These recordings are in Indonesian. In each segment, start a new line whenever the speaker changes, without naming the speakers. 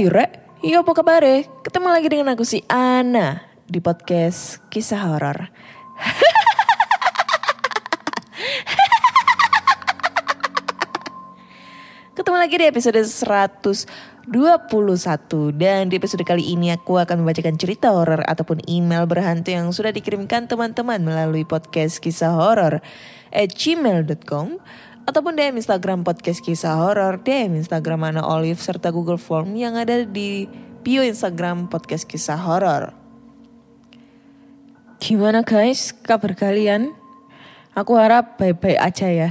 Hai Rek, yo apa kabar Ketemu lagi dengan aku si Ana di podcast kisah horor. Ketemu lagi di episode 121 dan di episode kali ini aku akan membacakan cerita horor ataupun email berhantu yang sudah dikirimkan teman-teman melalui podcast kisah horor at gmail.com ataupun DM Instagram podcast kisah horor, DM Instagram Ana Olive serta Google Form yang ada di bio Instagram podcast kisah horor. Gimana guys kabar kalian? Aku harap baik-baik aja ya.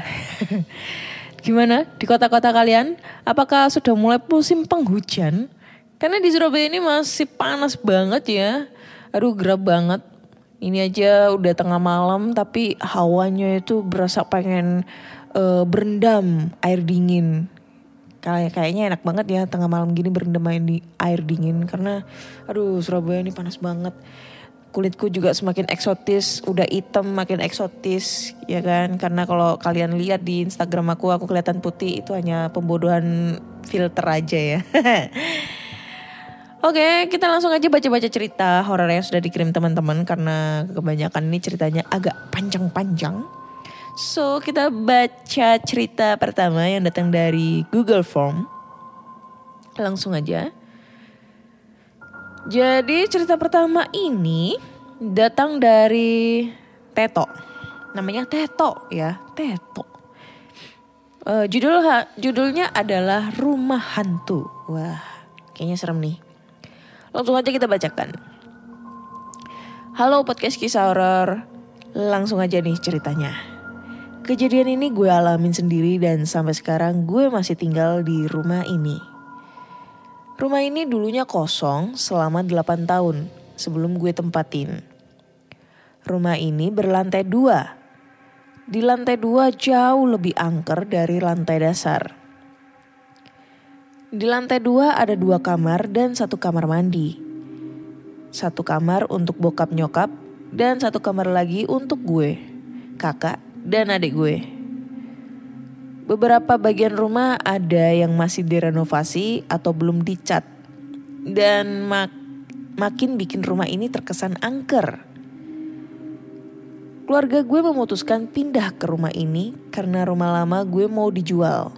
Gimana di kota-kota kalian? Apakah sudah mulai musim penghujan? Karena di Surabaya ini masih panas banget ya. Aduh gerah banget. Ini aja udah tengah malam tapi hawanya itu berasa pengen eh, berendam air dingin. Kayak kayaknya enak banget ya tengah malam gini berendam air di air dingin karena aduh Surabaya ini panas banget kulitku juga semakin eksotis, udah hitam makin eksotis, ya kan? Karena kalau kalian lihat di Instagram aku, aku kelihatan putih itu hanya pembodohan filter aja ya. Oke, kita langsung aja baca-baca cerita horor yang sudah dikirim teman-teman karena kebanyakan ini ceritanya agak panjang-panjang. So, kita baca cerita pertama yang datang dari Google Form. Langsung aja. Jadi cerita pertama ini datang dari Teto. Namanya Teto ya, Teto. Eh, judul judulnya adalah Rumah Hantu. Wah, kayaknya serem nih. Langsung aja kita bacakan. Halo podcast kisah horor. Langsung aja nih ceritanya. Kejadian ini gue alamin sendiri dan sampai sekarang gue masih tinggal di rumah ini. Rumah ini dulunya kosong selama 8 tahun sebelum gue tempatin. Rumah ini berlantai dua. Di lantai dua jauh lebih angker dari lantai dasar. Di lantai dua ada dua kamar dan satu kamar mandi. Satu kamar untuk bokap nyokap dan satu kamar lagi untuk gue, kakak, dan adik gue. Beberapa bagian rumah ada yang masih direnovasi atau belum dicat. Dan mak makin bikin rumah ini terkesan angker. Keluarga gue memutuskan pindah ke rumah ini karena rumah lama gue mau dijual.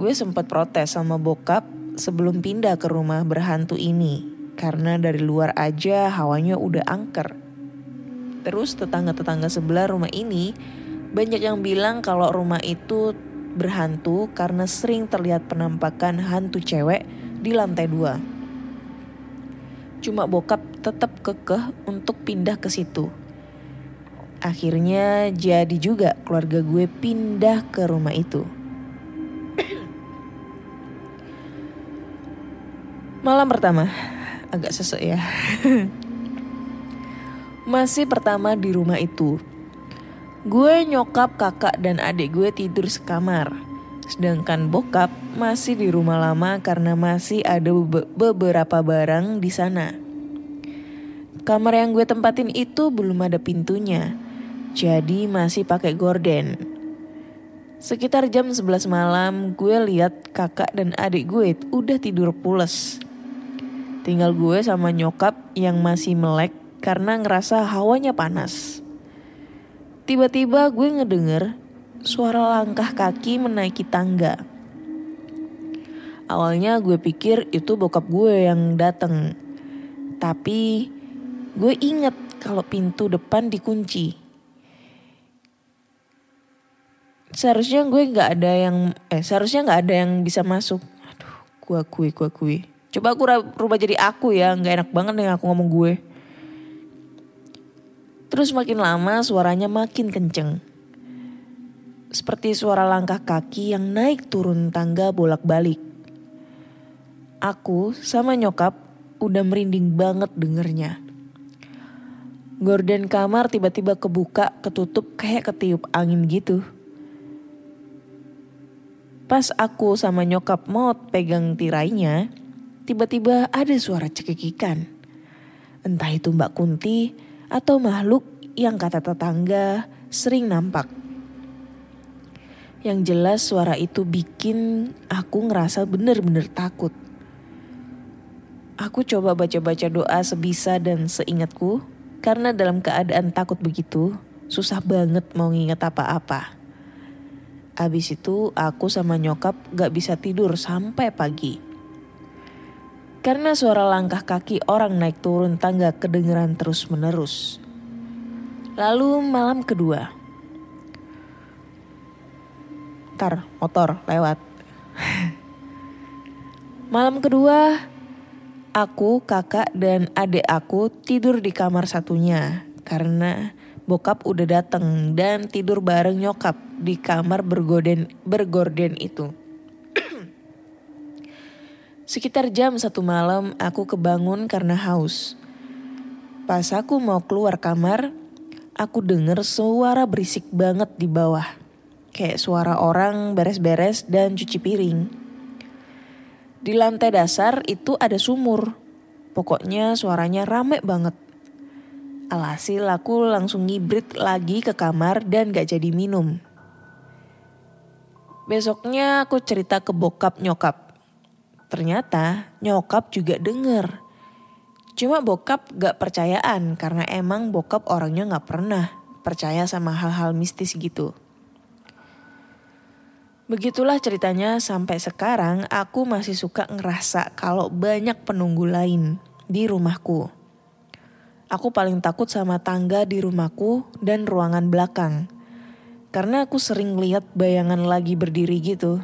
Gue sempat protes sama bokap sebelum pindah ke rumah berhantu ini karena dari luar aja hawanya udah angker. Terus tetangga-tetangga sebelah rumah ini banyak yang bilang kalau rumah itu berhantu karena sering terlihat penampakan hantu cewek di lantai dua. Cuma bokap tetap kekeh untuk pindah ke situ. Akhirnya jadi juga keluarga gue pindah ke rumah itu. Malam pertama, agak sesek ya. Masih pertama di rumah itu. Gue nyokap kakak dan adik gue tidur sekamar. Sedangkan bokap masih di rumah lama karena masih ada bebe- beberapa barang di sana. Kamar yang gue tempatin itu belum ada pintunya. Jadi masih pakai gorden. Sekitar jam 11 malam gue lihat kakak dan adik gue udah tidur pules. Tinggal gue sama nyokap yang masih melek karena ngerasa hawanya panas. Tiba-tiba gue ngedenger suara langkah kaki menaiki tangga. Awalnya gue pikir itu bokap gue yang dateng. Tapi gue inget kalau pintu depan dikunci. Seharusnya gue nggak ada yang eh seharusnya nggak ada yang bisa masuk. Aduh, gue akui, gue akui. Coba aku rubah jadi aku ya, nggak enak banget nih aku ngomong gue. Terus makin lama suaranya makin kenceng. Seperti suara langkah kaki yang naik turun tangga bolak-balik. Aku sama nyokap udah merinding banget dengernya. Gorden kamar tiba-tiba kebuka, ketutup kayak ketiup angin gitu. Pas aku sama nyokap mau pegang tirainya, tiba-tiba ada suara cekikikan. Entah itu Mbak Kunti atau makhluk yang kata tetangga sering nampak. Yang jelas suara itu bikin aku ngerasa bener-bener takut. Aku coba baca-baca doa sebisa dan seingatku, karena dalam keadaan takut begitu, susah banget mau nginget apa-apa. Abis itu aku sama nyokap gak bisa tidur sampai pagi. Karena suara langkah kaki orang naik turun tangga kedengeran terus menerus. Lalu malam kedua. Ntar motor lewat. malam kedua aku, kakak, dan adik aku tidur di kamar satunya. Karena bokap udah dateng dan tidur bareng nyokap di kamar bergorden, bergorden itu. Sekitar jam satu malam aku kebangun karena haus. Pas aku mau keluar kamar, aku denger suara berisik banget di bawah. Kayak suara orang beres-beres dan cuci piring. Di lantai dasar itu ada sumur. Pokoknya suaranya rame banget. Alhasil aku langsung ngibrit lagi ke kamar dan gak jadi minum. Besoknya aku cerita ke bokap nyokap. Ternyata nyokap juga denger. Cuma bokap gak percayaan karena emang bokap orangnya gak pernah percaya sama hal-hal mistis gitu. Begitulah ceritanya sampai sekarang aku masih suka ngerasa kalau banyak penunggu lain di rumahku. Aku paling takut sama tangga di rumahku dan ruangan belakang. Karena aku sering lihat bayangan lagi berdiri gitu.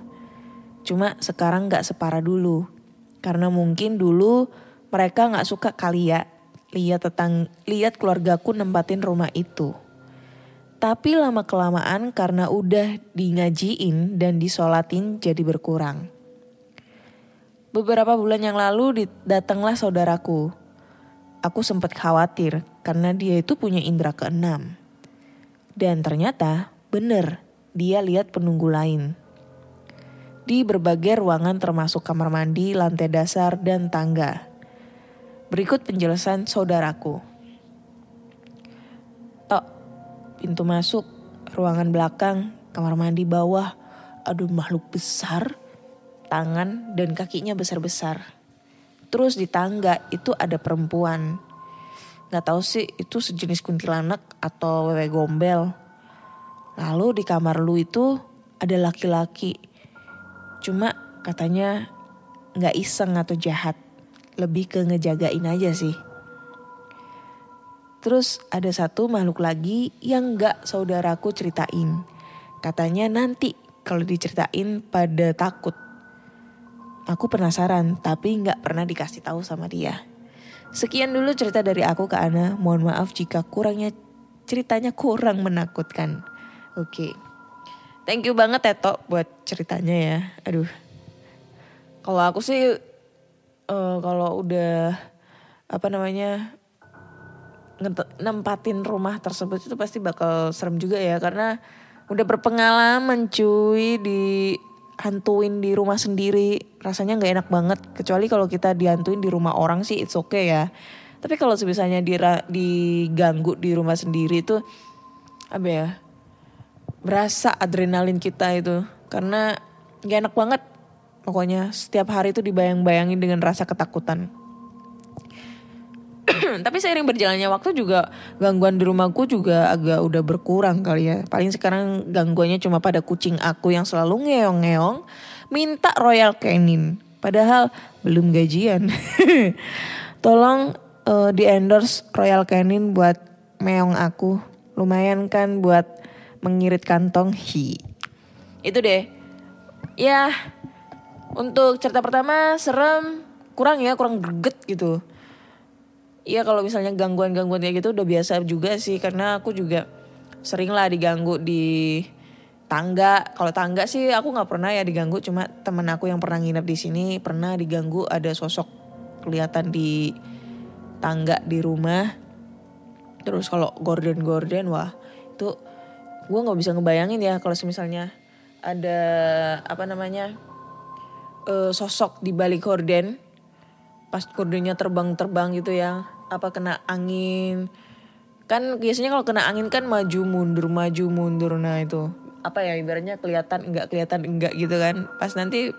Cuma sekarang gak separah dulu. Karena mungkin dulu mereka gak suka kali ya lihat tetang lihat keluargaku nempatin rumah itu. Tapi lama kelamaan karena udah di ngajiin dan disolatin jadi berkurang. Beberapa bulan yang lalu datanglah saudaraku. Aku sempat khawatir karena dia itu punya indera keenam. Dan ternyata bener dia lihat penunggu lain. Di berbagai ruangan termasuk kamar mandi, lantai dasar, dan tangga. Berikut penjelasan saudaraku. Tok, pintu masuk, ruangan belakang, kamar mandi bawah, aduh makhluk besar, tangan dan kakinya besar-besar. Terus di tangga itu ada perempuan. Gak tahu sih itu sejenis kuntilanak atau wewe gombel. Lalu di kamar lu itu ada laki-laki. Cuma katanya gak iseng atau jahat. Lebih ke ngejagain aja sih. Terus ada satu makhluk lagi yang gak saudaraku ceritain. Katanya nanti kalau diceritain pada takut. Aku penasaran tapi gak pernah dikasih tahu sama dia. Sekian dulu cerita dari aku ke Ana. Mohon maaf jika kurangnya ceritanya kurang menakutkan. Oke. Thank you banget ya Tok buat ceritanya ya. Aduh. Kalau aku sih eh, kalau udah apa namanya nempatin rumah tersebut itu pasti bakal serem juga ya karena udah berpengalaman cuy di hantuin di rumah sendiri rasanya nggak enak banget kecuali kalau kita dihantuin di rumah orang sih it's okay ya tapi kalau misalnya dira- diganggu di rumah sendiri itu apa ya berasa adrenalin kita itu karena gak enak banget pokoknya setiap hari itu dibayang-bayangin dengan rasa ketakutan tapi seiring berjalannya waktu juga gangguan di rumahku juga agak udah berkurang kali ya. Paling sekarang gangguannya cuma pada kucing aku yang selalu ngeong-ngeong minta Royal Canin. Padahal belum gajian. Tolong eh, di endorse Royal Canin buat meong aku. Lumayan kan buat mengirit kantong. Hi. Itu deh. Ya, untuk cerita pertama serem, kurang ya, kurang greget gitu. Iya kalau misalnya gangguan-gangguan kayak gitu udah biasa juga sih karena aku juga sering lah diganggu di tangga. Kalau tangga sih aku nggak pernah ya diganggu, cuma temen aku yang pernah nginep di sini pernah diganggu ada sosok kelihatan di tangga di rumah. Terus kalau gorden-gorden wah itu gue nggak bisa ngebayangin ya kalau misalnya ada apa namanya eh, sosok di balik gorden pas gordennya terbang-terbang gitu ya apa kena angin. Kan biasanya kalau kena angin kan maju mundur maju mundur. Nah itu apa ya ibaratnya kelihatan enggak kelihatan enggak gitu kan. Pas nanti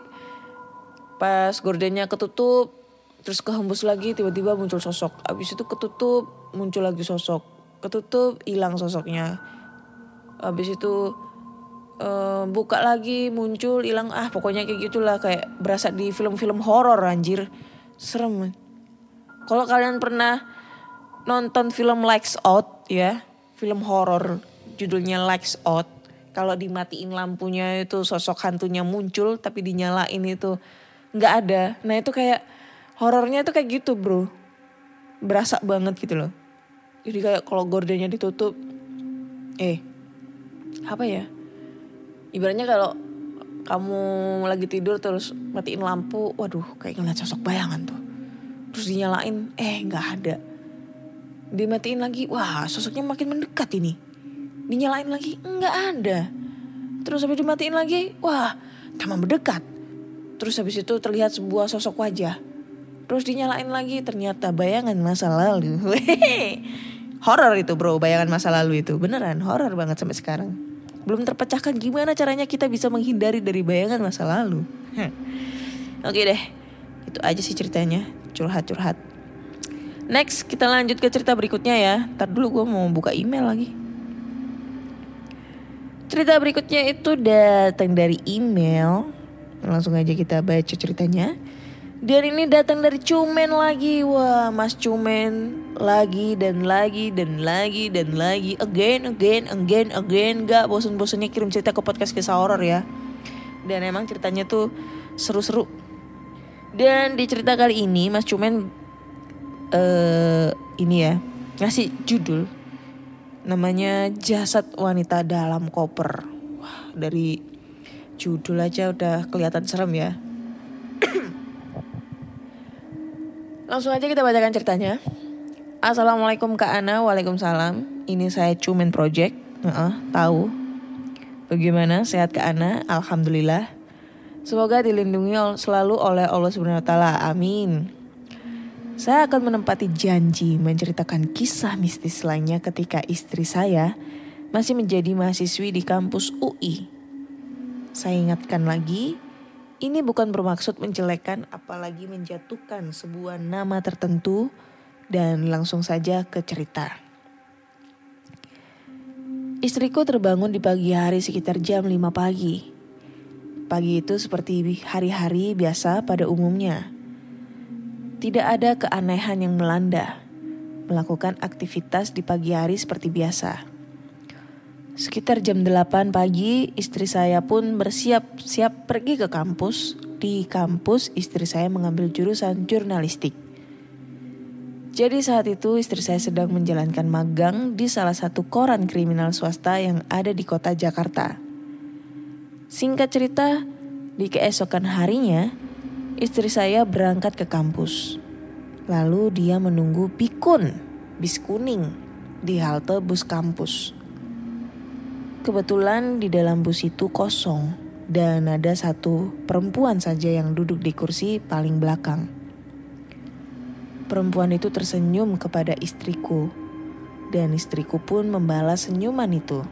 pas gordennya ketutup terus kehembus lagi tiba-tiba muncul sosok. Habis itu ketutup muncul lagi sosok. Ketutup hilang sosoknya habis itu eh, buka lagi muncul hilang ah pokoknya kayak gitulah kayak berasa di film-film horor anjir serem kalau kalian pernah nonton film Lights Out ya, film horor judulnya Lights Out. Kalau dimatiin lampunya itu sosok hantunya muncul tapi dinyalain itu nggak ada. Nah itu kayak horornya itu kayak gitu bro, berasa banget gitu loh. Jadi kayak kalau gordennya ditutup, eh apa ya? Ibaratnya kalau kamu lagi tidur terus matiin lampu, waduh kayak ngeliat sosok bayangan tuh. Terus dinyalain eh nggak ada. Dimatiin lagi wah sosoknya makin mendekat ini. Dinyalain lagi nggak ada. Terus habis dimatiin lagi wah tambah mendekat. Terus habis itu terlihat sebuah sosok wajah. Terus dinyalain lagi ternyata bayangan masa lalu. Horor itu bro bayangan masa lalu itu. Beneran horor banget sampai sekarang belum terpecahkan gimana caranya kita bisa menghindari dari bayangan masa lalu oke deh itu aja sih ceritanya curhat-curhat. Next kita lanjut ke cerita berikutnya ya. Ntar dulu gue mau buka email lagi. Cerita berikutnya itu datang dari email. Langsung aja kita baca ceritanya. Dan ini datang dari Cumen lagi. Wah, Mas Cumen lagi dan lagi dan lagi dan lagi. Again, again, again, again. Gak bosen-bosennya kirim cerita ke podcast kisah horor ya. Dan emang ceritanya tuh seru-seru dan di cerita kali ini Mas Cumen uh, ini ya ngasih judul namanya Jasad Wanita Dalam Koper. Wah, dari judul aja udah kelihatan serem ya. Langsung aja kita bacakan ceritanya. Assalamualaikum Kak Ana, Waalaikumsalam. Ini saya Cumen Project. Uh, tahu. Bagaimana sehat Kak Ana? Alhamdulillah. Semoga dilindungi selalu oleh Allah Subhanahu wa taala. Amin. Saya akan menempati janji menceritakan kisah mistis lainnya ketika istri saya masih menjadi mahasiswi di kampus UI. Saya ingatkan lagi, ini bukan bermaksud menjelekkan apalagi menjatuhkan sebuah nama tertentu dan langsung saja ke cerita. Istriku terbangun di pagi hari sekitar jam 5 pagi. Pagi itu seperti hari-hari biasa pada umumnya. Tidak ada keanehan yang melanda. Melakukan aktivitas di pagi hari seperti biasa. Sekitar jam 8 pagi, istri saya pun bersiap-siap pergi ke kampus. Di kampus, istri saya mengambil jurusan jurnalistik. Jadi saat itu istri saya sedang menjalankan magang di salah satu koran kriminal swasta yang ada di kota Jakarta. Singkat cerita, di keesokan harinya, istri saya berangkat ke kampus. Lalu dia menunggu pikun, bis kuning, di halte bus kampus. Kebetulan di dalam bus itu kosong dan ada satu perempuan saja yang duduk di kursi paling belakang. Perempuan itu tersenyum kepada istriku, dan istriku pun membalas senyuman itu.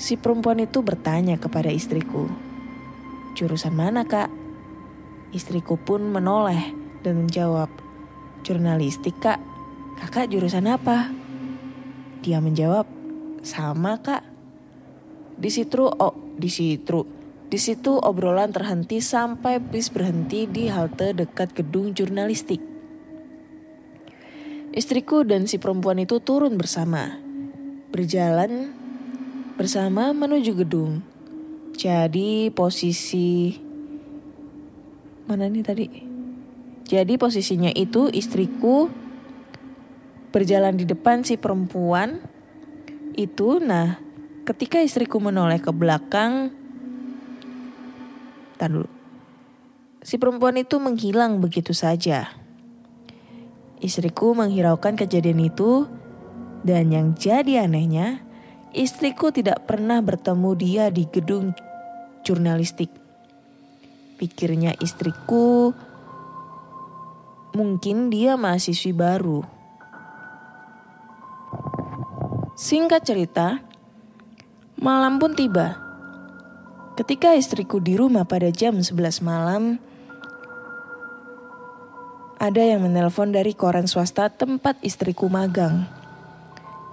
Si perempuan itu bertanya kepada istriku, "Jurusan mana, Kak?" Istriku pun menoleh dan menjawab, "Jurnalistik, Kak." "Kakak jurusan apa?" Dia menjawab, "Sama, Kak." Di situ oh, di situ di situ obrolan terhenti sampai bis berhenti di halte dekat gedung jurnalistik. Istriku dan si perempuan itu turun bersama. Berjalan bersama menuju gedung. Jadi posisi mana nih tadi? Jadi posisinya itu istriku berjalan di depan si perempuan itu. Nah, ketika istriku menoleh ke belakang, Tar. Si perempuan itu menghilang begitu saja. Istriku menghiraukan kejadian itu dan yang jadi anehnya, istriku tidak pernah bertemu dia di gedung jurnalistik. Pikirnya istriku, mungkin dia mahasiswi baru. Singkat cerita, malam pun tiba. Ketika istriku di rumah pada jam 11 malam, ada yang menelpon dari koran swasta tempat istriku magang.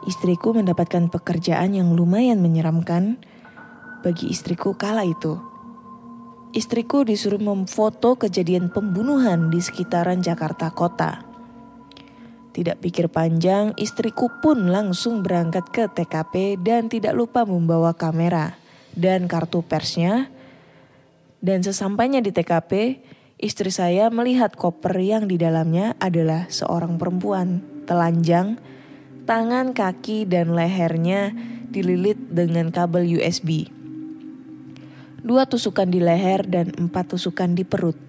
Istriku mendapatkan pekerjaan yang lumayan menyeramkan bagi istriku kala itu. Istriku disuruh memfoto kejadian pembunuhan di sekitaran Jakarta Kota. Tidak pikir panjang, istriku pun langsung berangkat ke TKP dan tidak lupa membawa kamera dan kartu persnya. Dan sesampainya di TKP, istri saya melihat koper yang di dalamnya adalah seorang perempuan telanjang, tangan, kaki, dan lehernya dililit dengan kabel USB. Dua tusukan di leher dan empat tusukan di perut.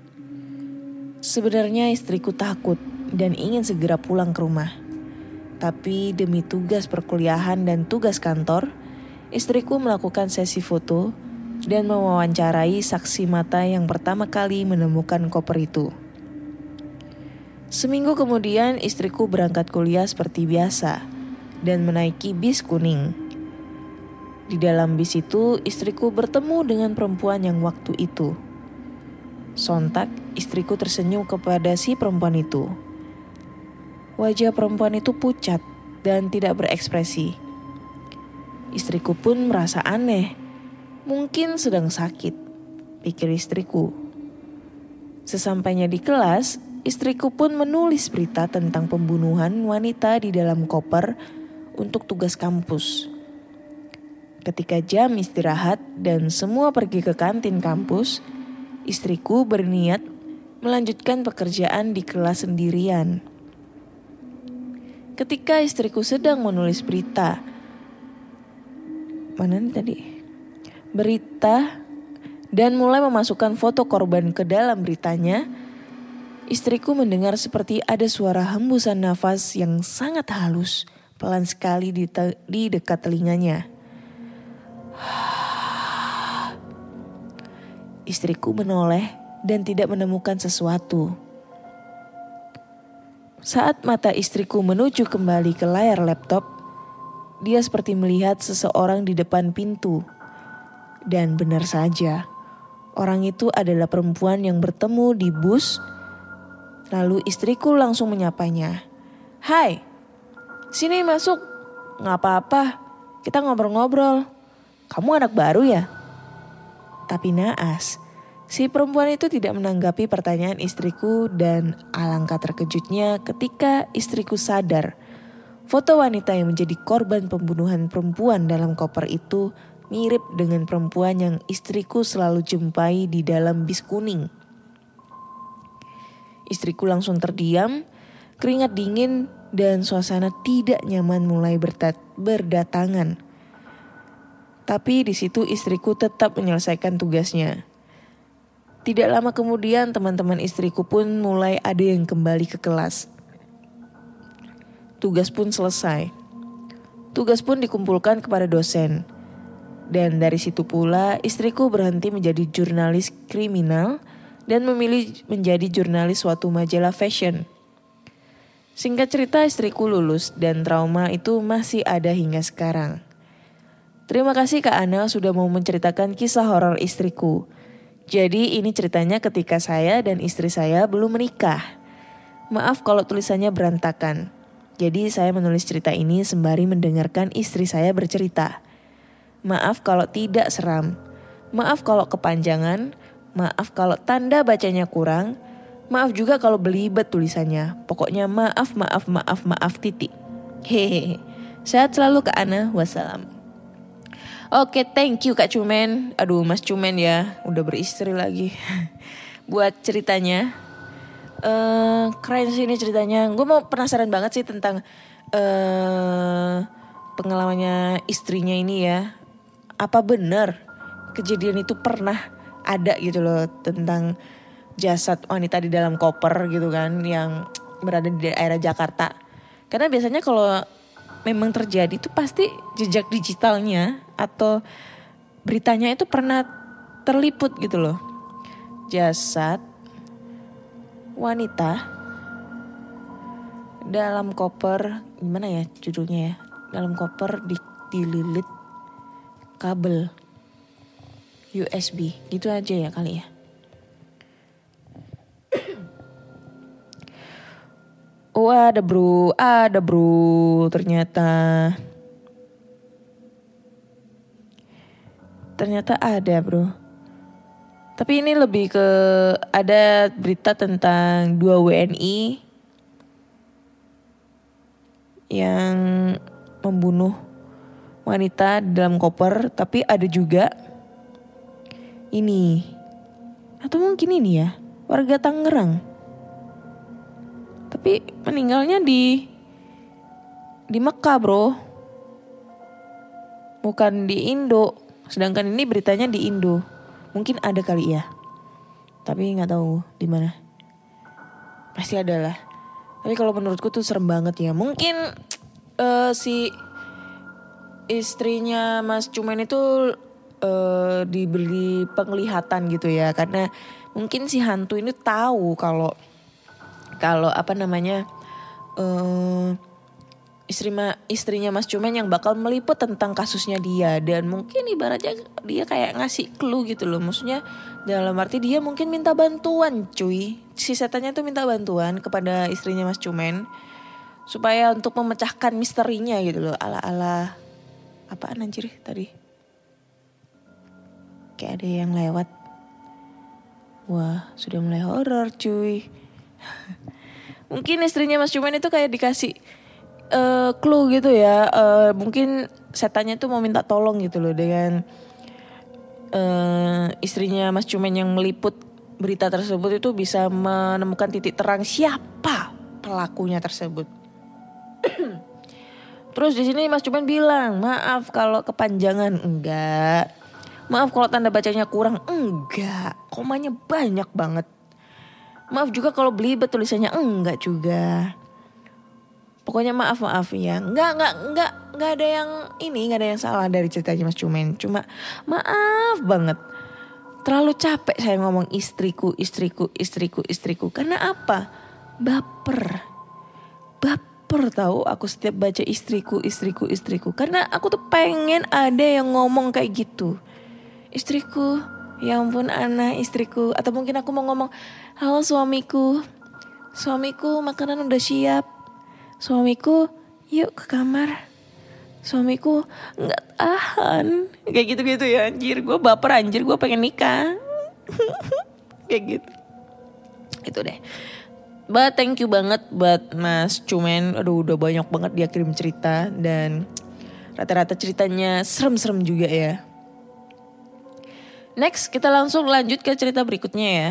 Sebenarnya istriku takut dan ingin segera pulang ke rumah. Tapi demi tugas perkuliahan dan tugas kantor, istriku melakukan sesi foto dan mewawancarai saksi mata yang pertama kali menemukan koper itu. Seminggu kemudian istriku berangkat kuliah seperti biasa dan menaiki bis kuning. Di dalam bis itu istriku bertemu dengan perempuan yang waktu itu. Sontak istriku tersenyum kepada si perempuan itu. Wajah perempuan itu pucat dan tidak berekspresi. Istriku pun merasa aneh. Mungkin sedang sakit, pikir istriku. Sesampainya di kelas, istriku pun menulis berita tentang pembunuhan wanita di dalam koper untuk tugas kampus. Ketika jam istirahat dan semua pergi ke kantin kampus, istriku berniat melanjutkan pekerjaan di kelas sendirian. Ketika istriku sedang menulis berita, mana nih tadi? Berita dan mulai memasukkan foto korban ke dalam beritanya, istriku mendengar seperti ada suara hembusan nafas yang sangat halus, pelan sekali di, di dekat telinganya. Istriku menoleh dan tidak menemukan sesuatu. Saat mata istriku menuju kembali ke layar laptop, dia seperti melihat seseorang di depan pintu. Dan benar saja, orang itu adalah perempuan yang bertemu di bus. Lalu istriku langsung menyapanya. Hai, sini masuk. Nggak apa-apa, kita ngobrol-ngobrol. Kamu anak baru ya? Tapi naas, Si perempuan itu tidak menanggapi pertanyaan istriku dan alangkah terkejutnya ketika istriku sadar foto wanita yang menjadi korban pembunuhan perempuan dalam koper itu mirip dengan perempuan yang istriku selalu jumpai di dalam bis kuning. Istriku langsung terdiam, keringat dingin dan suasana tidak nyaman mulai berdatangan. Tapi di situ istriku tetap menyelesaikan tugasnya. Tidak lama kemudian teman-teman istriku pun mulai ada yang kembali ke kelas. Tugas pun selesai. Tugas pun dikumpulkan kepada dosen. Dan dari situ pula istriku berhenti menjadi jurnalis kriminal dan memilih menjadi jurnalis suatu majalah fashion. Singkat cerita istriku lulus dan trauma itu masih ada hingga sekarang. Terima kasih Kak Ana sudah mau menceritakan kisah horor istriku. Jadi ini ceritanya ketika saya dan istri saya belum menikah. Maaf kalau tulisannya berantakan. Jadi saya menulis cerita ini sembari mendengarkan istri saya bercerita. Maaf kalau tidak seram. Maaf kalau kepanjangan. Maaf kalau tanda bacanya kurang. Maaf juga kalau belibet tulisannya. Pokoknya maaf, maaf, maaf, maaf titik. Hehehe. Sehat selalu Kak Ana. Wassalam. Oke, thank you Kak Cumen. Aduh, Mas Cumen ya, udah beristri lagi. Buat ceritanya. eh keren sih ini ceritanya. Gue mau penasaran banget sih tentang eh pengalamannya istrinya ini ya. Apa benar kejadian itu pernah ada gitu loh tentang jasad wanita di dalam koper gitu kan yang berada di daerah Jakarta. Karena biasanya kalau memang terjadi itu pasti jejak digitalnya atau beritanya itu pernah terliput gitu loh. Jasad wanita dalam koper gimana ya judulnya ya? Dalam koper di, dililit kabel USB gitu aja ya kali ya. Oh ada bro, ada bro ternyata. Ternyata ada bro. Tapi ini lebih ke ada berita tentang dua WNI yang membunuh wanita dalam koper. Tapi ada juga ini atau mungkin ini ya warga Tangerang tapi meninggalnya di di Mekah bro bukan di Indo sedangkan ini beritanya di Indo. Mungkin ada kali ya. Tapi nggak tahu di mana. Pasti ada lah. Tapi kalau menurutku tuh serem banget ya. Mungkin eh, si istrinya Mas Cumen itu eh, diberi penglihatan gitu ya. Karena mungkin si hantu ini tahu kalau kalau apa namanya eh istri ma- istrinya Mas Cumen yang bakal meliput tentang kasusnya dia. Dan mungkin ibaratnya dia kayak ngasih clue gitu loh. Maksudnya dalam arti dia mungkin minta bantuan cuy. Si setannya tuh minta bantuan kepada istrinya Mas Cumen supaya untuk memecahkan misterinya gitu loh. Ala ala apaan anjir tadi? Kayak ada yang lewat. Wah sudah mulai horor cuy. Mungkin istrinya Mas Cuman itu kayak dikasih eh, clue gitu ya Eh, mungkin setannya tuh mau minta tolong gitu loh dengan eh, istrinya Mas Cuman yang meliput berita tersebut itu bisa menemukan titik terang siapa pelakunya tersebut Terus di sini Mas Cuman bilang, maaf kalau kepanjangan enggak. Maaf kalau tanda bacanya kurang enggak. Komanya banyak banget. Maaf juga kalau belibet tulisannya enggak juga. Pokoknya maaf maaf ya. Enggak enggak enggak enggak ada yang ini enggak ada yang salah dari ceritanya Mas Cumen. Cuma maaf banget. Terlalu capek saya ngomong istriku, istriku, istriku, istriku. Karena apa? Baper baper tahu aku setiap baca istriku istriku istriku karena aku tuh pengen ada yang ngomong kayak gitu istriku ya ampun Ana istriku atau mungkin aku mau ngomong halo suamiku suamiku makanan udah siap suamiku yuk ke kamar. Suamiku nggak tahan. Kayak gitu gitu ya anjir. Gue baper anjir. Gue pengen nikah. Kayak gitu. Itu deh. But thank you banget buat Mas Cumen. Aduh udah banyak banget dia kirim cerita. Dan rata-rata ceritanya serem-serem juga ya. Next kita langsung lanjut ke cerita berikutnya ya.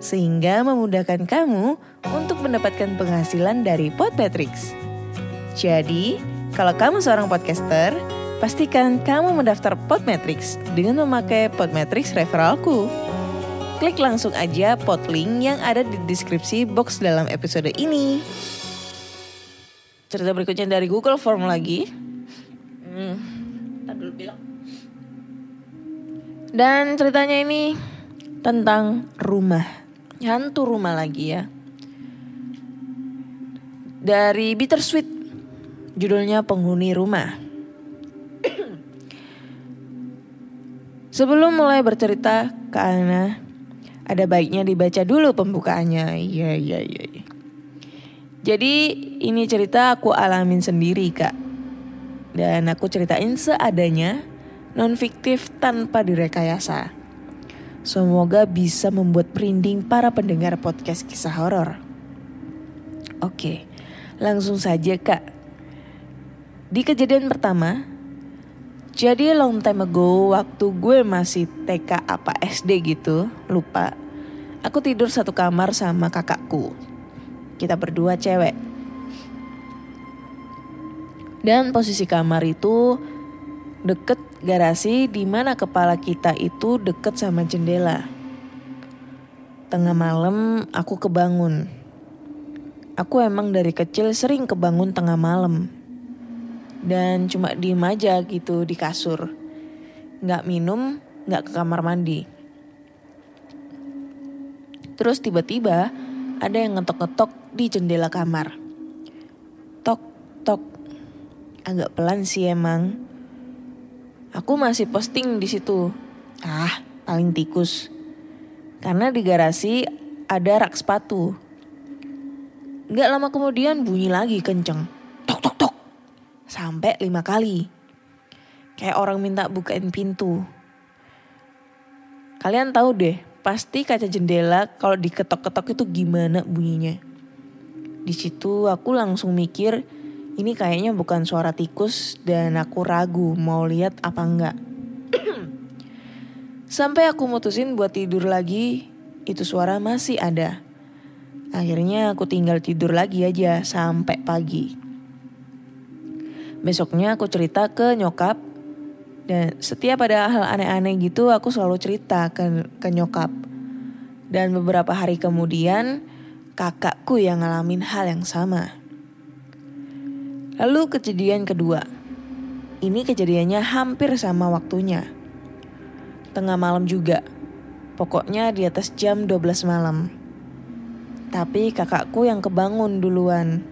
Sehingga memudahkan kamu untuk mendapatkan penghasilan dari Podmetrics. Jadi, kalau kamu seorang podcaster, pastikan kamu mendaftar Podmetrics dengan memakai Podmetrics referralku. Klik langsung aja podlink yang ada di deskripsi box dalam episode ini. Cerita berikutnya dari Google Form lagi. Hmm, dulu bilang. Dan ceritanya ini tentang rumah. Hantu rumah lagi ya. Dari Bittersweet. Judulnya Penghuni Rumah. Sebelum mulai bercerita ke Ana, ada baiknya dibaca dulu pembukaannya. Iya, iya, iya. iya. Jadi ini cerita aku alamin sendiri kak. Dan aku ceritain seadanya, non fiktif tanpa direkayasa. Semoga bisa membuat merinding para pendengar podcast kisah horor. Oke, langsung saja kak. Di kejadian pertama, jadi long time ago waktu gue masih TK apa SD gitu, lupa. Aku tidur satu kamar sama kakakku. Kita berdua cewek. Dan posisi kamar itu deket garasi di mana kepala kita itu deket sama jendela. Tengah malam aku kebangun. Aku emang dari kecil sering kebangun tengah malam. Dan cuma diem aja gitu di kasur. Nggak minum, nggak ke kamar mandi. Terus tiba-tiba ada yang ngetok-ngetok di jendela kamar. Tok, tok. Agak pelan sih emang. Aku masih posting di situ. Ah, paling tikus. Karena di garasi ada rak sepatu. Gak lama kemudian bunyi lagi kenceng. Tok, tok, tok. Sampai lima kali. Kayak orang minta bukain pintu. Kalian tahu deh, pasti kaca jendela kalau diketok-ketok itu gimana bunyinya. Di situ aku langsung mikir, ini kayaknya bukan suara tikus dan aku ragu mau lihat apa enggak. Sampai aku mutusin buat tidur lagi, itu suara masih ada. Akhirnya aku tinggal tidur lagi aja sampai pagi. Besoknya aku cerita ke nyokap dan setiap ada hal aneh-aneh gitu aku selalu cerita ke, ke nyokap. Dan beberapa hari kemudian kakakku yang ngalamin hal yang sama. Lalu kejadian kedua. Ini kejadiannya hampir sama waktunya. Tengah malam juga. Pokoknya di atas jam 12 malam. Tapi kakakku yang kebangun duluan.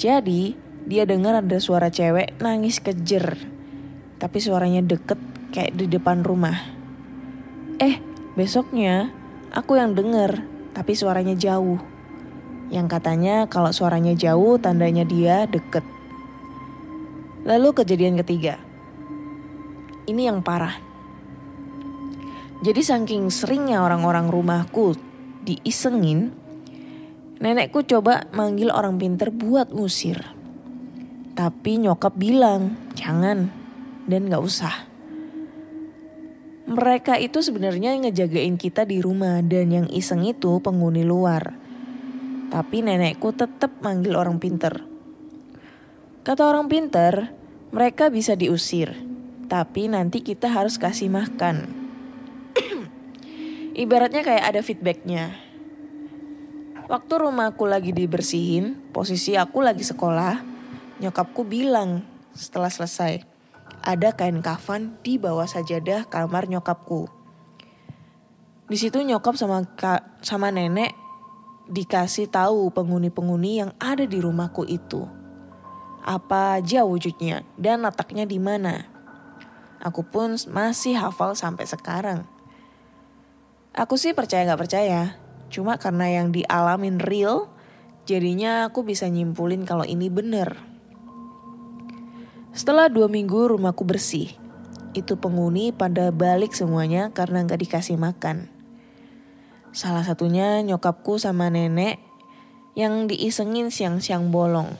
Jadi, dia dengar ada suara cewek nangis kejer. Tapi suaranya deket kayak di depan rumah. Eh, besoknya aku yang denger, tapi suaranya jauh. Yang katanya kalau suaranya jauh tandanya dia deket. Lalu kejadian ketiga. Ini yang parah. Jadi saking seringnya orang-orang rumahku diisengin, nenekku coba manggil orang pinter buat ngusir. Tapi nyokap bilang, jangan dan gak usah. Mereka itu sebenarnya ngejagain kita di rumah dan yang iseng itu penghuni luar. Tapi nenekku tetap manggil orang pinter. Kata orang pinter, mereka bisa diusir. Tapi nanti kita harus kasih makan. Ibaratnya kayak ada feedbacknya. Waktu rumahku lagi dibersihin, posisi aku lagi sekolah, nyokapku bilang setelah selesai, ada kain kafan di bawah sajadah kamar nyokapku. Di situ nyokap sama sama nenek dikasih tahu penghuni-penghuni yang ada di rumahku itu. Apa aja wujudnya dan letaknya di mana. Aku pun masih hafal sampai sekarang. Aku sih percaya gak percaya, cuma karena yang dialamin real, jadinya aku bisa nyimpulin kalau ini bener. Setelah dua minggu rumahku bersih, itu penghuni pada balik semuanya karena gak dikasih makan. Salah satunya nyokapku sama nenek yang diisengin siang-siang bolong.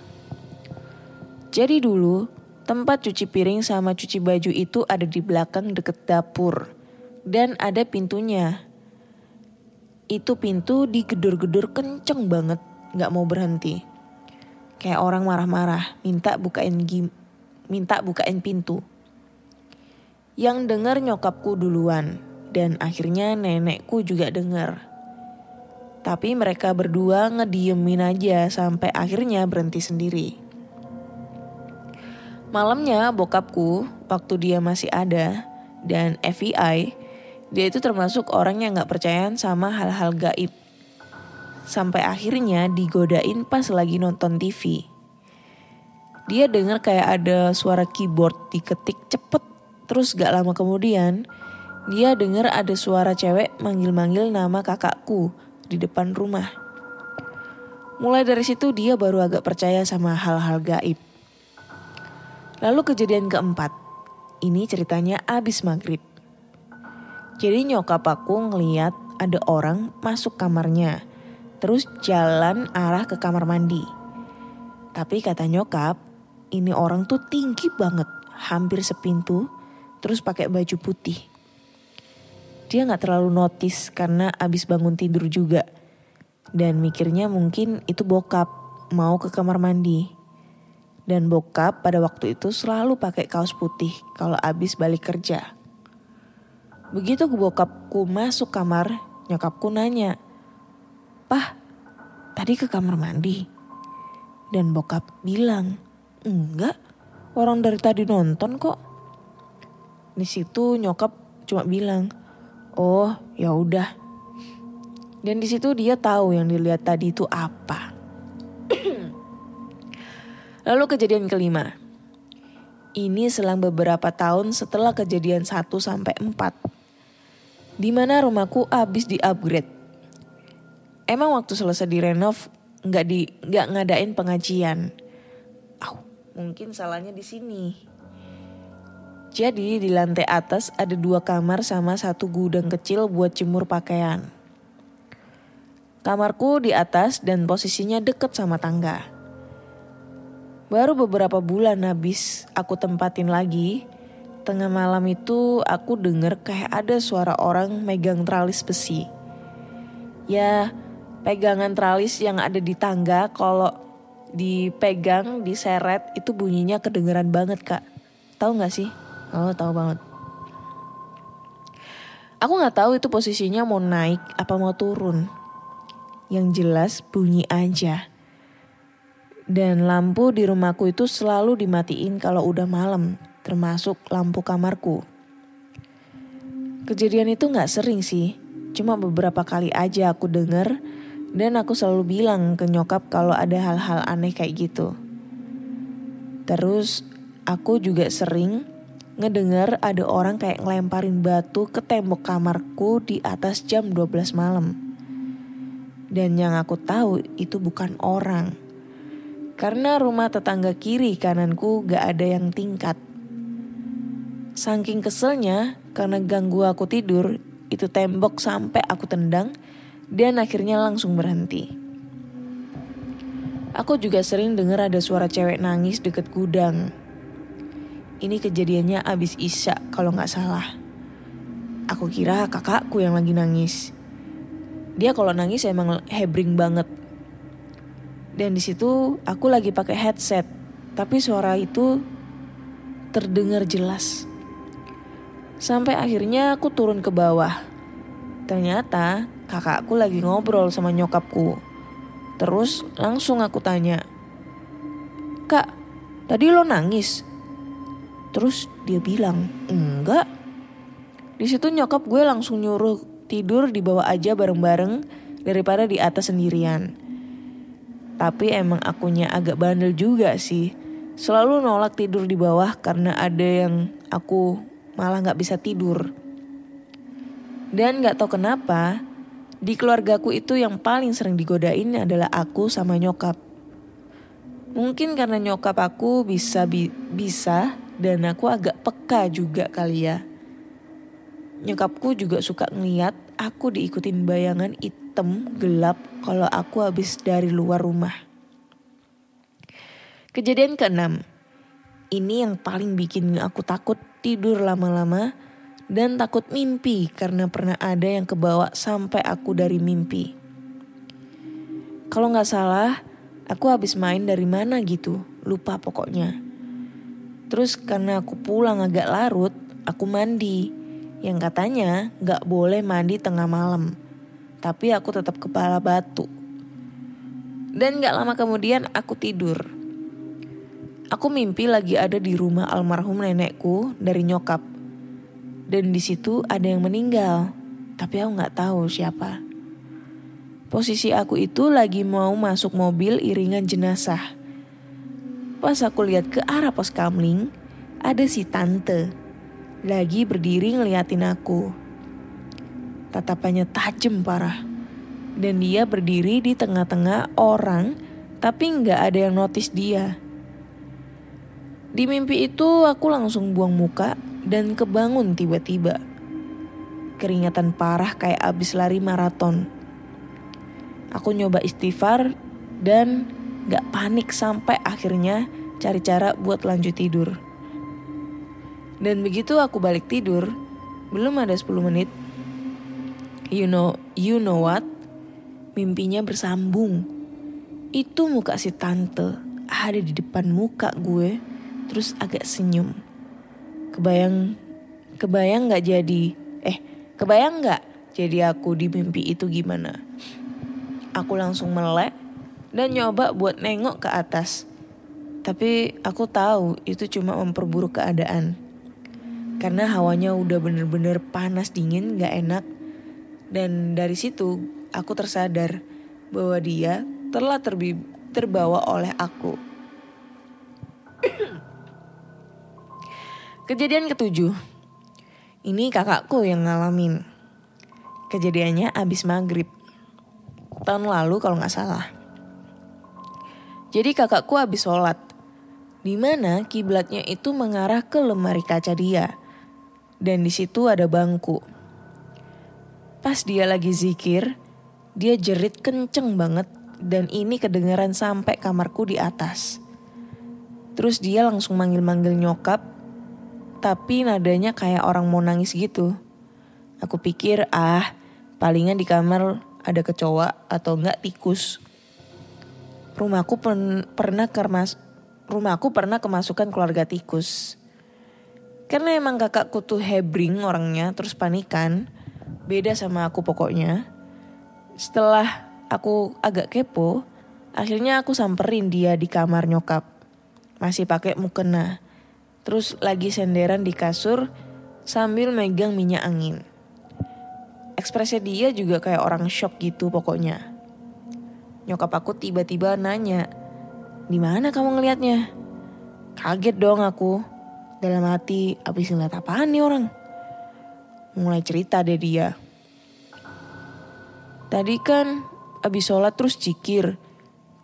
Jadi dulu tempat cuci piring sama cuci baju itu ada di belakang deket dapur dan ada pintunya. itu pintu digedor-gedor kenceng banget, nggak mau berhenti. Kayak orang marah-marah, minta bukain gim, minta bukain pintu. Yang denger nyokapku duluan, dan akhirnya nenekku juga denger. Tapi mereka berdua ngediemin aja sampai akhirnya berhenti sendiri. Malamnya bokapku, waktu dia masih ada, dan FBI, dia itu termasuk orang yang gak percayaan sama hal-hal gaib. Sampai akhirnya digodain pas lagi nonton TV. Dia dengar kayak ada suara keyboard diketik cepet, terus gak lama kemudian dia dengar ada suara cewek manggil-manggil nama kakakku di depan rumah. Mulai dari situ dia baru agak percaya sama hal-hal gaib. Lalu kejadian keempat, ini ceritanya abis maghrib. Jadi nyokap aku ngeliat ada orang masuk kamarnya, terus jalan arah ke kamar mandi. Tapi kata nyokap, ini orang tuh tinggi banget, hampir sepintu, terus pakai baju putih dia nggak terlalu notice karena abis bangun tidur juga. Dan mikirnya mungkin itu bokap mau ke kamar mandi. Dan bokap pada waktu itu selalu pakai kaos putih kalau abis balik kerja. Begitu bokapku masuk kamar, nyokapku nanya, Pah, tadi ke kamar mandi? Dan bokap bilang, enggak, orang dari tadi nonton kok. Di situ nyokap cuma bilang, Oh, ya udah. Dan di situ dia tahu yang dilihat tadi itu apa. Lalu kejadian kelima. Ini selang beberapa tahun setelah kejadian 1 sampai 4. Di mana rumahku habis di-upgrade. Emang waktu selesai direnov nggak di nggak ngadain pengajian. Oh, mungkin salahnya di sini. Jadi di lantai atas ada dua kamar sama satu gudang kecil buat jemur pakaian. Kamarku di atas dan posisinya deket sama tangga. Baru beberapa bulan habis aku tempatin lagi, tengah malam itu aku denger kayak ada suara orang megang tralis besi. Ya, pegangan tralis yang ada di tangga kalau dipegang, diseret itu bunyinya kedengeran banget kak. Tahu gak sih? Oh tahu banget. Aku nggak tahu itu posisinya mau naik apa mau turun. Yang jelas bunyi aja. Dan lampu di rumahku itu selalu dimatiin kalau udah malam, termasuk lampu kamarku. Kejadian itu nggak sering sih, cuma beberapa kali aja aku denger dan aku selalu bilang ke nyokap kalau ada hal-hal aneh kayak gitu. Terus aku juga sering ngedengar ada orang kayak ngelemparin batu ke tembok kamarku di atas jam 12 malam. Dan yang aku tahu itu bukan orang. Karena rumah tetangga kiri kananku gak ada yang tingkat. Saking keselnya karena ganggu aku tidur, itu tembok sampai aku tendang dan akhirnya langsung berhenti. Aku juga sering dengar ada suara cewek nangis deket gudang ini kejadiannya abis Isya kalau nggak salah. Aku kira kakakku yang lagi nangis. Dia kalau nangis emang hebring banget. Dan di situ aku lagi pakai headset, tapi suara itu terdengar jelas. Sampai akhirnya aku turun ke bawah. Ternyata kakakku lagi ngobrol sama nyokapku. Terus langsung aku tanya, Kak, tadi lo nangis? Terus dia bilang, enggak. Di situ nyokap gue langsung nyuruh tidur di bawah aja bareng-bareng daripada di atas sendirian. Tapi emang akunya agak bandel juga sih. Selalu nolak tidur di bawah karena ada yang aku malah gak bisa tidur. Dan gak tau kenapa, di keluargaku itu yang paling sering digodain adalah aku sama nyokap. Mungkin karena nyokap aku bisa bi bisa dan aku agak peka juga kali ya. Nyokapku juga suka ngeliat aku diikutin bayangan hitam gelap kalau aku habis dari luar rumah. Kejadian keenam. Ini yang paling bikin aku takut tidur lama-lama dan takut mimpi karena pernah ada yang kebawa sampai aku dari mimpi. Kalau nggak salah, aku habis main dari mana gitu, lupa pokoknya. Terus karena aku pulang agak larut, aku mandi. Yang katanya nggak boleh mandi tengah malam. Tapi aku tetap kepala batu. Dan gak lama kemudian aku tidur. Aku mimpi lagi ada di rumah almarhum nenekku dari nyokap. Dan di situ ada yang meninggal, tapi aku nggak tahu siapa. Posisi aku itu lagi mau masuk mobil iringan jenazah. Pas aku lihat ke arah pos kamling, ada si tante lagi berdiri ngeliatin aku. Tatapannya tajam parah. Dan dia berdiri di tengah-tengah orang, tapi nggak ada yang notice dia. Di mimpi itu aku langsung buang muka dan kebangun tiba-tiba. Keringatan parah kayak abis lari maraton. Aku nyoba istighfar dan gak panik sampai akhirnya cari cara buat lanjut tidur. Dan begitu aku balik tidur, belum ada 10 menit. You know, you know what? Mimpinya bersambung. Itu muka si tante ada di depan muka gue, terus agak senyum. Kebayang, kebayang nggak jadi, eh, kebayang nggak jadi aku di mimpi itu gimana? Aku langsung melek dan nyoba buat nengok ke atas. Tapi aku tahu itu cuma memperburuk keadaan. Karena hawanya udah bener-bener panas dingin gak enak. Dan dari situ aku tersadar bahwa dia telah terbawa oleh aku. Kejadian ketujuh. Ini kakakku yang ngalamin. Kejadiannya abis maghrib. Tahun lalu kalau nggak salah. Jadi kakakku abis sholat. Di mana kiblatnya itu mengarah ke lemari kaca dia. Dan di situ ada bangku. Pas dia lagi zikir, dia jerit kenceng banget dan ini kedengaran sampai kamarku di atas. Terus dia langsung manggil-manggil nyokap, tapi nadanya kayak orang mau nangis gitu. Aku pikir, ah, palingan di kamar ada kecoa atau enggak tikus. Rumahku pen pernah kermas rumahku pernah kemasukan keluarga tikus. Karena emang kakakku tuh hebring orangnya, terus panikan. Beda sama aku pokoknya. Setelah aku agak kepo, akhirnya aku samperin dia di kamar nyokap. Masih pakai mukena. Terus lagi senderan di kasur sambil megang minyak angin. Ekspresi dia juga kayak orang shock gitu pokoknya. Nyokap aku tiba-tiba nanya, di mana kamu ngelihatnya? Kaget dong aku. Dalam hati, abis ngeliat apaan nih orang? Mulai cerita deh dia. Tadi kan abis sholat terus cikir.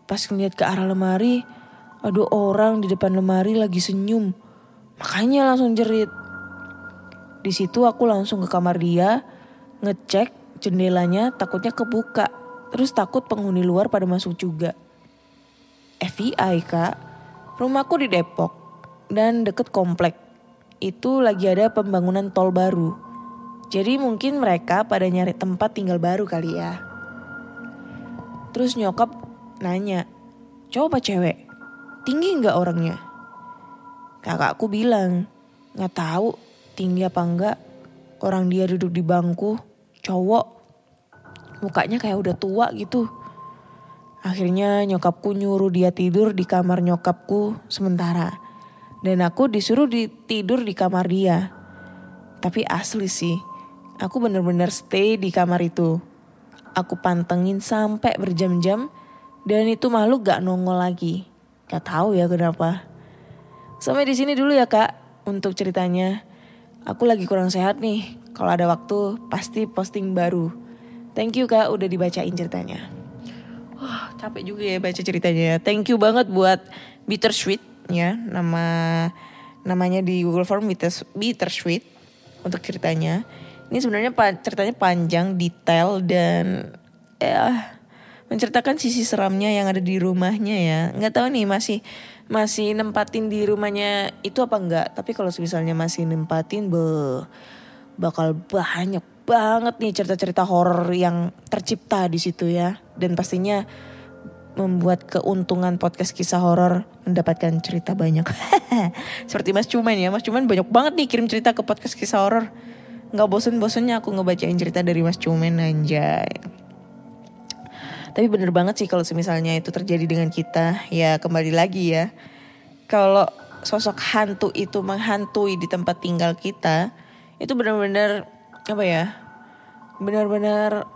Pas ngeliat ke arah lemari, ada orang di depan lemari lagi senyum. Makanya langsung jerit. Di situ aku langsung ke kamar dia, ngecek jendelanya takutnya kebuka. Terus takut penghuni luar pada masuk juga. FBI kak, rumahku di Depok dan deket komplek. Itu lagi ada pembangunan tol baru. Jadi mungkin mereka pada nyari tempat tinggal baru kali ya. Terus nyokap nanya, cowok apa cewek? Tinggi nggak orangnya? Kakakku bilang, nggak tahu tinggi apa enggak. Orang dia duduk di bangku, cowok. Mukanya kayak udah tua gitu. Akhirnya nyokapku nyuruh dia tidur di kamar nyokapku sementara. Dan aku disuruh di, tidur di kamar dia. Tapi asli sih, aku bener-bener stay di kamar itu. Aku pantengin sampai berjam-jam dan itu makhluk gak nongol lagi. Gak tahu ya kenapa. Sampai di sini dulu ya kak untuk ceritanya. Aku lagi kurang sehat nih. Kalau ada waktu pasti posting baru. Thank you kak udah dibacain ceritanya. Wah capek juga ya baca ceritanya. Thank you banget buat Bittersweet ya nama namanya di Google Form Bitters, Bittersweet untuk ceritanya. Ini sebenarnya ceritanya panjang, detail dan ya menceritakan sisi seramnya yang ada di rumahnya ya. Nggak tahu nih masih masih nempatin di rumahnya itu apa enggak. Tapi kalau misalnya masih nempatin be bakal banyak banget nih cerita-cerita horor yang tercipta di situ ya. Dan pastinya membuat keuntungan podcast kisah horor mendapatkan cerita banyak. Seperti Mas Cuman ya, Mas Cuman banyak banget nih kirim cerita ke podcast kisah horor. Nggak bosen-bosennya aku ngebacain cerita dari Mas Cuman anjay. Tapi bener banget sih kalau misalnya itu terjadi dengan kita, ya kembali lagi ya. Kalau sosok hantu itu menghantui di tempat tinggal kita, itu benar-benar apa ya? Benar-benar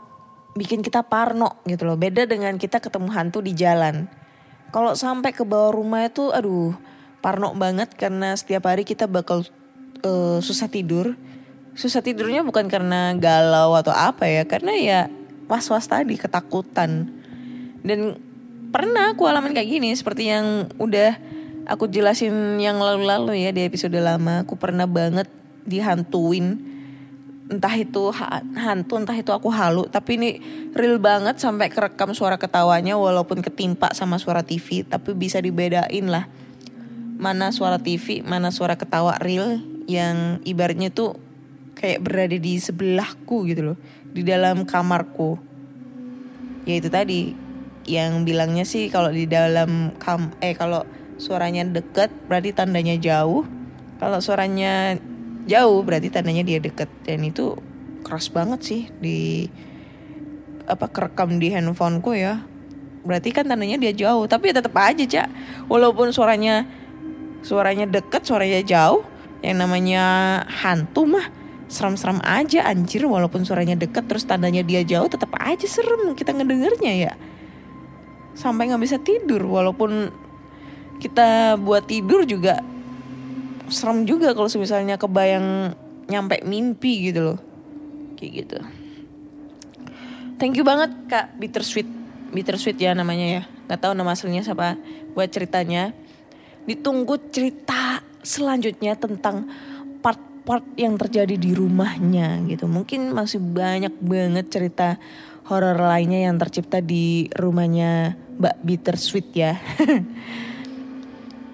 bikin kita parno gitu loh. Beda dengan kita ketemu hantu di jalan. Kalau sampai ke bawah rumah itu aduh parno banget karena setiap hari kita bakal uh, susah tidur. Susah tidurnya bukan karena galau atau apa ya, karena ya was-was tadi ketakutan. Dan pernah aku alamin kayak gini seperti yang udah aku jelasin yang lalu-lalu ya di episode lama. Aku pernah banget dihantuin entah itu hantu entah itu aku halu tapi ini real banget sampai kerekam suara ketawanya walaupun ketimpa sama suara TV tapi bisa dibedain lah. Mana suara TV mana suara ketawa real yang ibaratnya tuh kayak berada di sebelahku gitu loh di dalam kamarku. Ya itu tadi yang bilangnya sih kalau di dalam kam eh kalau suaranya deket berarti tandanya jauh. Kalau suaranya jauh berarti tandanya dia deket. Dan itu keras banget sih di apa kerekam di handphoneku ya. Berarti kan tandanya dia jauh. Tapi ya tetap aja cak. Walaupun suaranya suaranya deket suaranya jauh yang namanya hantu mah seram-seram aja anjir. Walaupun suaranya deket terus tandanya dia jauh tetap aja serem kita ngedengernya ya. Sampai nggak bisa tidur walaupun kita buat tidur juga serem juga kalau misalnya kebayang nyampe mimpi gitu loh. Kayak gitu. Thank you banget kak. Bittersweet. Bittersweet ya namanya ya. Nggak tahu nama aslinya siapa buat ceritanya. Ditunggu cerita selanjutnya tentang part-part yang terjadi di rumahnya gitu. Mungkin masih banyak banget cerita horor lainnya yang tercipta di rumahnya Mbak Bittersweet ya.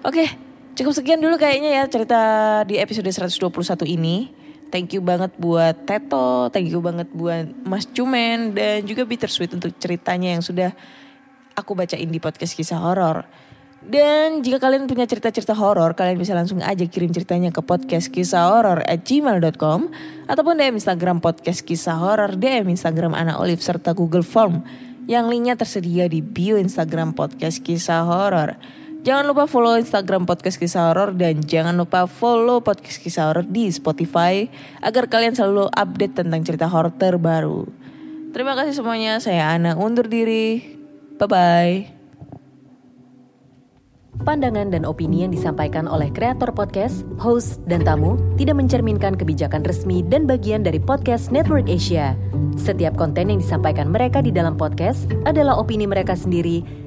Oke okay, Cukup sekian dulu kayaknya ya cerita di episode 121 ini. Thank you banget buat Teto, thank you banget buat Mas Cumen dan juga Bittersweet untuk ceritanya yang sudah aku bacain di podcast kisah horor. Dan jika kalian punya cerita-cerita horor, kalian bisa langsung aja kirim ceritanya ke podcast kisah horor at gmail.com ataupun DM Instagram podcast kisah horor, DM Instagram Ana Olive serta Google Form yang linknya tersedia di bio Instagram podcast kisah horor. Jangan lupa follow Instagram Podcast Kisah Horor dan jangan lupa follow Podcast Kisah Horor di Spotify agar kalian selalu update tentang cerita horor terbaru. Terima kasih semuanya, saya Ana undur diri. Bye-bye.
Pandangan dan opini yang disampaikan oleh kreator podcast, host, dan tamu tidak mencerminkan kebijakan resmi dan bagian dari podcast Network Asia. Setiap konten yang disampaikan mereka di dalam podcast adalah opini mereka sendiri